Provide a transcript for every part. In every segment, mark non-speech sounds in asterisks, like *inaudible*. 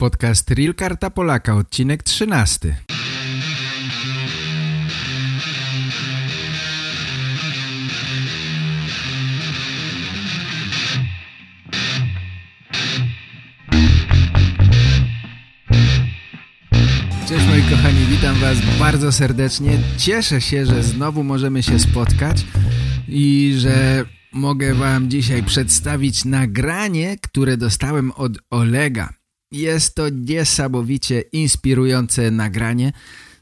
Podcast Real Karta Polaka, odcinek 13. Cześć moi kochani, witam was bardzo serdecznie. Cieszę się, że znowu możemy się spotkać i że mogę wam dzisiaj przedstawić nagranie, które dostałem od Olega. Jest to niesamowicie inspirujące nagranie.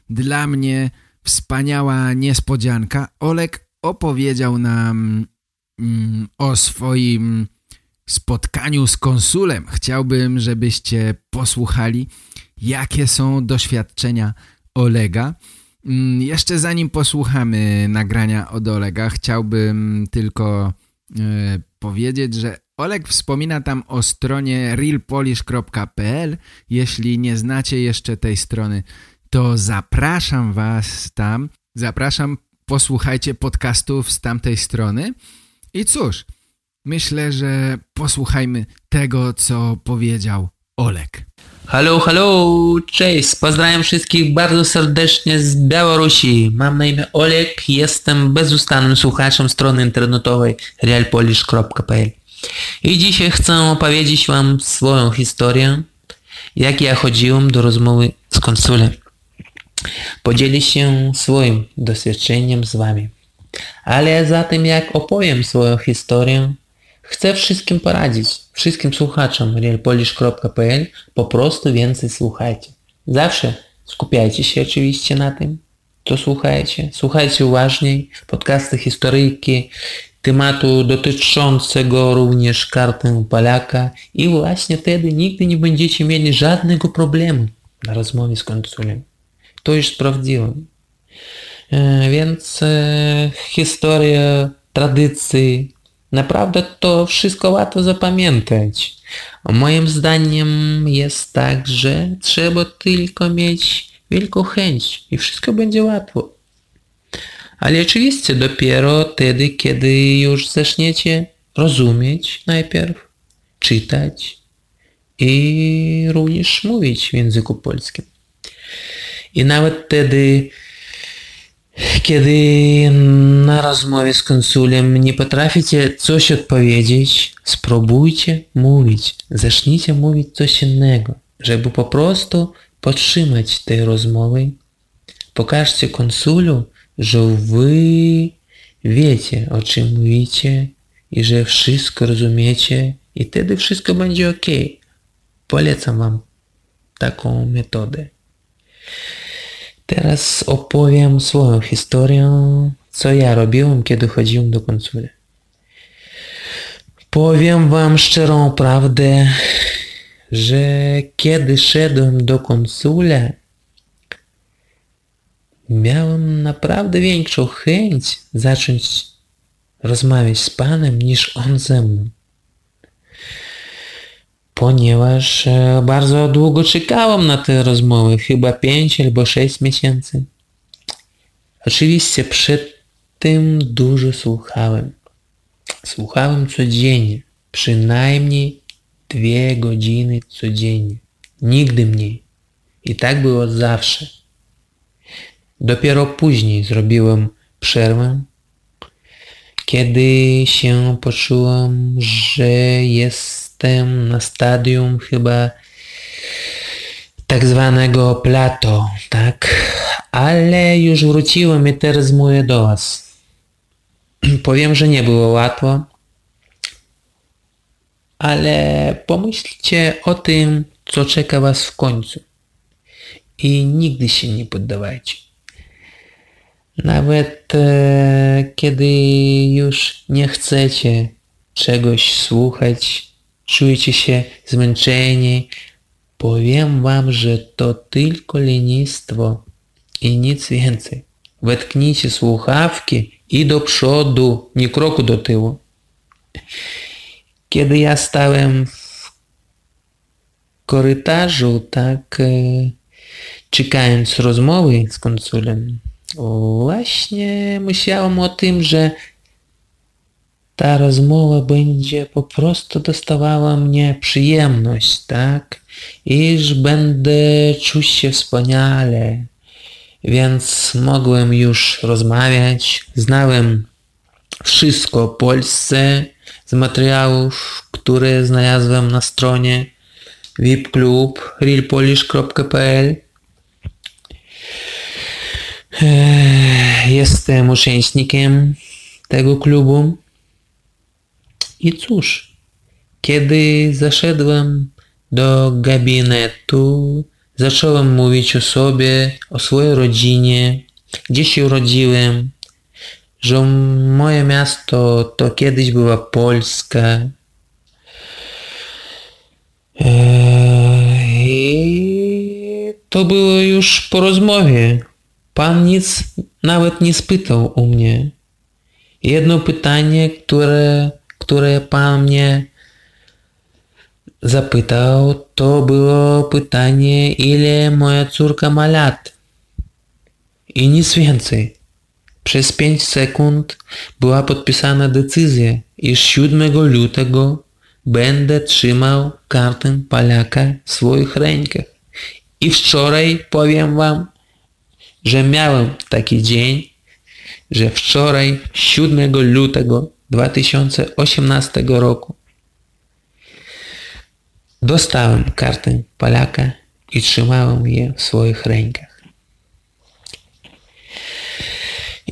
Dla mnie wspaniała niespodzianka. Oleg opowiedział nam mm, o swoim spotkaniu z konsulem. Chciałbym, żebyście posłuchali, jakie są doświadczenia Olega. Mm, jeszcze zanim posłuchamy nagrania od Olega, chciałbym tylko e, powiedzieć, że Oleg wspomina tam o stronie realpolish.pl. Jeśli nie znacie jeszcze tej strony, to zapraszam was tam. Zapraszam, posłuchajcie podcastów z tamtej strony. I cóż, myślę, że posłuchajmy tego, co powiedział Oleg. Halo, halo, cześć, pozdrawiam wszystkich bardzo serdecznie z Białorusi. Mam na imię Oleg, jestem bezustannym słuchaczem strony internetowej realpolish.pl i dzisiaj chcę opowiedzieć Wam swoją historię, jak ja chodziłem do rozmowy z konsulem. Podzielić się swoim doświadczeniem z Wami. Ale za tym jak opowiem swoją historię, chcę wszystkim poradzić, wszystkim słuchaczom realpolish.pl po prostu więcej słuchajcie. Zawsze skupiajcie się oczywiście na tym, co słuchajcie. Słuchajcie uważniej, podcasty historyjki, tematu dotyczącego również karty Polaka i właśnie wtedy nigdy nie będziecie mieli żadnego problemu na rozmowie z konsulem. To już sprawdziłem. E, więc e, historia, tradycji, naprawdę to wszystko łatwo zapamiętać. Moim zdaniem jest tak, że trzeba tylko mieć wielką chęć i wszystko będzie łatwo. Ale oczywiście dopiero wtedy, kiedy już zaczniecie rozumieć najpierw, czytać i również mówić w języku polskim. I nawet wtedy, kiedy na rozmowie z konsulem nie potraficie coś odpowiedzieć, spróbujcie mówić. Zacznijcie mówić coś innego, żeby po prostu podtrzymać tej rozmowy. Pokażcie konsulu, że wy wiecie, o czym mówicie i że wszystko rozumiecie i wtedy wszystko będzie ok. Polecam wam taką metodę. Teraz opowiem swoją historię, co ja robiłem, kiedy chodziłem do konsula. Powiem wam szczerą prawdę, że kiedy szedłem do konsula, miałem naprawdę większą chęć zacząć rozmawiać z Panem niż On ze mną. Ponieważ e, bardzo długo czekałem na te rozmowy, chyba 5 albo 6 miesięcy. Oczywiście przed tym dużo słuchałem. Słuchałem codziennie, przynajmniej dwie godziny codziennie. Nigdy mniej. I tak było zawsze. Dopiero później zrobiłem przerwę, kiedy się poczułem, że jestem na stadium chyba tak zwanego plato, tak? Ale już wróciłem i teraz mówię do Was. *clears throat* Powiem, że nie było łatwo, ale pomyślcie o tym, co czeka Was w końcu. I nigdy się nie poddawajcie. Nawet e, kiedy już nie chcecie czegoś słuchać, czujecie się zmęczeni, powiem wam, że to tylko lenistwo i nic więcej. Wetknijcie słuchawki i do przodu, nie kroku do tyłu. Kiedy ja stałem w korytarzu, tak e, czekając rozmowy z konsulem, Właśnie myślałem o tym, że ta rozmowa będzie po prostu dostawała mnie przyjemność, tak? Iż będę czuć się wspaniale. Więc mogłem już rozmawiać, znałem wszystko o Polsce z materiałów, które znalazłem na stronie vipklub realpolish.pl Jestem uczestnikiem tego klubu. I cóż, kiedy zaszedłem do gabinetu, zacząłem mówić o sobie, o swojej rodzinie, gdzie się urodziłem, że moje miasto to kiedyś była Polska. I to było już po rozmowie. Pan nic nawet nie spytał u mnie. Jedno pytanie, które, które Pan mnie zapytał, to było pytanie, ile moja córka ma lat. I nic więcej. Przez 5 sekund była podpisana decyzja, iż 7 lutego będę trzymał kartę Polaka w swoich rękach. I wczoraj powiem wam, że miałem taki dzień, że wczoraj 7 lutego 2018 roku dostałem kartę Polaka i trzymałem je w swoich rękach.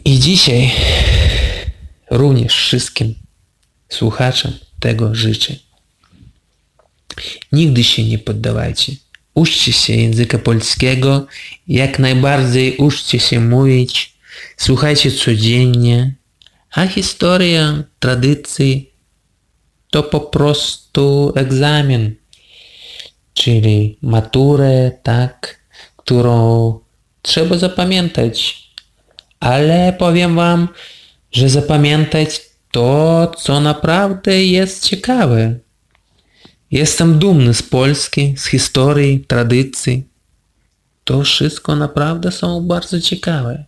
I dzisiaj również wszystkim słuchaczom tego życzę. Nigdy się nie poddawajcie. Uczcie się języka polskiego, jak najbardziej uczcie się mówić, słuchajcie codziennie, a historia, tradycje to po prostu egzamin, czyli maturę, tak, którą trzeba zapamiętać. Ale powiem wam, że zapamiętać to, co naprawdę jest ciekawe. Jestem dumny z Polski, z historii, tradycji. To wszystko naprawdę są bardzo ciekawe.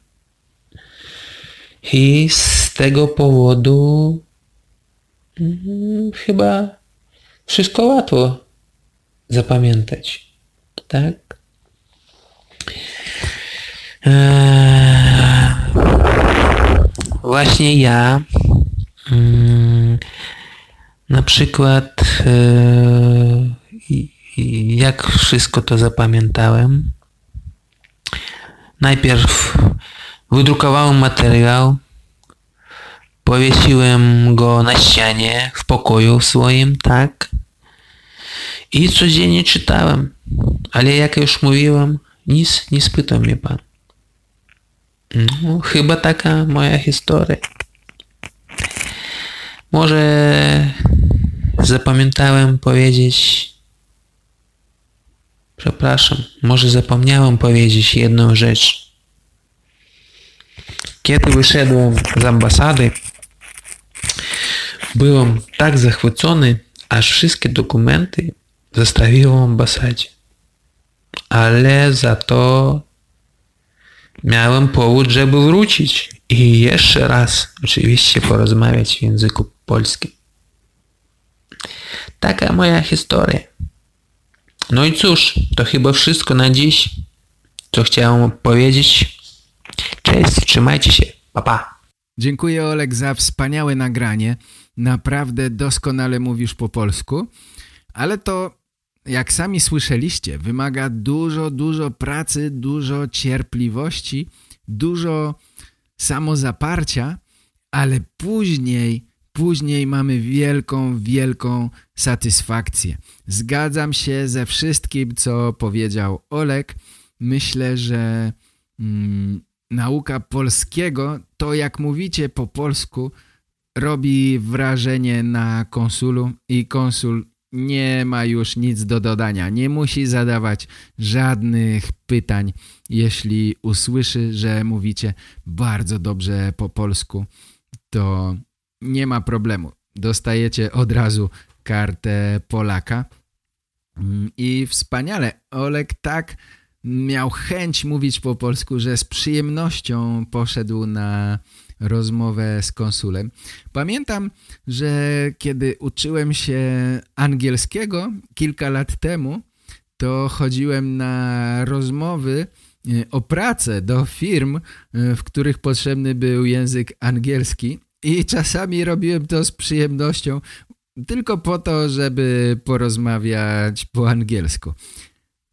I z tego powodu hmm, chyba wszystko łatwo zapamiętać. Tak? Eee, właśnie ja hmm, na przykład eee, jak wszystko to zapamiętałem. Najpierw Wydrukowałem materiał, powiesiłem go na ścianie w pokoju swoim, tak? I codziennie czytałem, ale jak już mówiłem, nic nie spytał mnie pan. No, chyba taka moja historia. Może zapamiętałem powiedzieć, przepraszam, może zapomniałem powiedzieć jedną rzecz. Kiedy wyszedłem z ambasady, byłem tak zachwycony, aż wszystkie dokumenty zostawiłem w ambasadzie. Ale za to miałem powód, żeby wrócić i jeszcze raz oczywiście porozmawiać w języku polskim. Taka moja historia. No i cóż, to chyba wszystko na dziś, co chciałem powiedzieć. Cześć, trzymajcie się. Pa, pa. Dziękuję Olek za wspaniałe nagranie. Naprawdę doskonale mówisz po polsku, ale to, jak sami słyszeliście, wymaga dużo, dużo pracy, dużo cierpliwości, dużo samozaparcia, ale później, później mamy wielką, wielką satysfakcję. Zgadzam się ze wszystkim, co powiedział Olek. Myślę, że mm, nauka polskiego, to jak mówicie po polsku, robi wrażenie na konsulu i konsul nie ma już nic do dodania. Nie musi zadawać żadnych pytań, jeśli usłyszy, że mówicie bardzo dobrze po polsku, to nie ma problemu. Dostajecie od razu kartę Polaka i wspaniale. Olek tak miał chęć mówić po polsku, że z przyjemnością poszedł na rozmowę z konsulem. Pamiętam, że kiedy uczyłem się angielskiego kilka lat temu, to chodziłem na rozmowy e, o pracę do firm, e, w których potrzebny był język angielski i czasami robiłem to z przyjemnością, tylko po to, żeby porozmawiać po angielsku.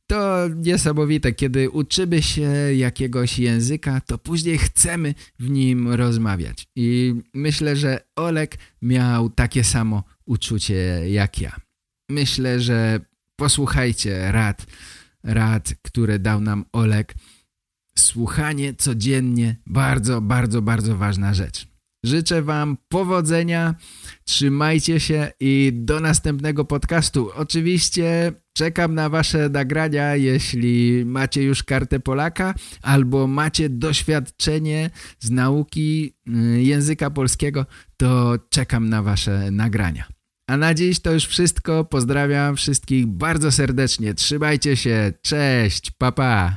To niesamowite, kiedy uczymy się jakiegoś języka, to później chcemy w nim rozmawiać. I myślę, że Olek miał takie samo uczucie jak ja. Myślę, że posłuchajcie rad, rad, które dał nam Olek. Słuchanie codziennie, bardzo, bardzo, bardzo ważna rzecz. Życzę Wam powodzenia, trzymajcie się i do następnego podcastu. Oczywiście czekam na Wasze nagrania, jeśli macie już kartę Polaka albo macie doświadczenie z nauki y, języka polskiego, to czekam na Wasze nagrania. A na dziś to już wszystko. Pozdrawiam wszystkich bardzo serdecznie. Trzymajcie się. Cześć. Pa, pa.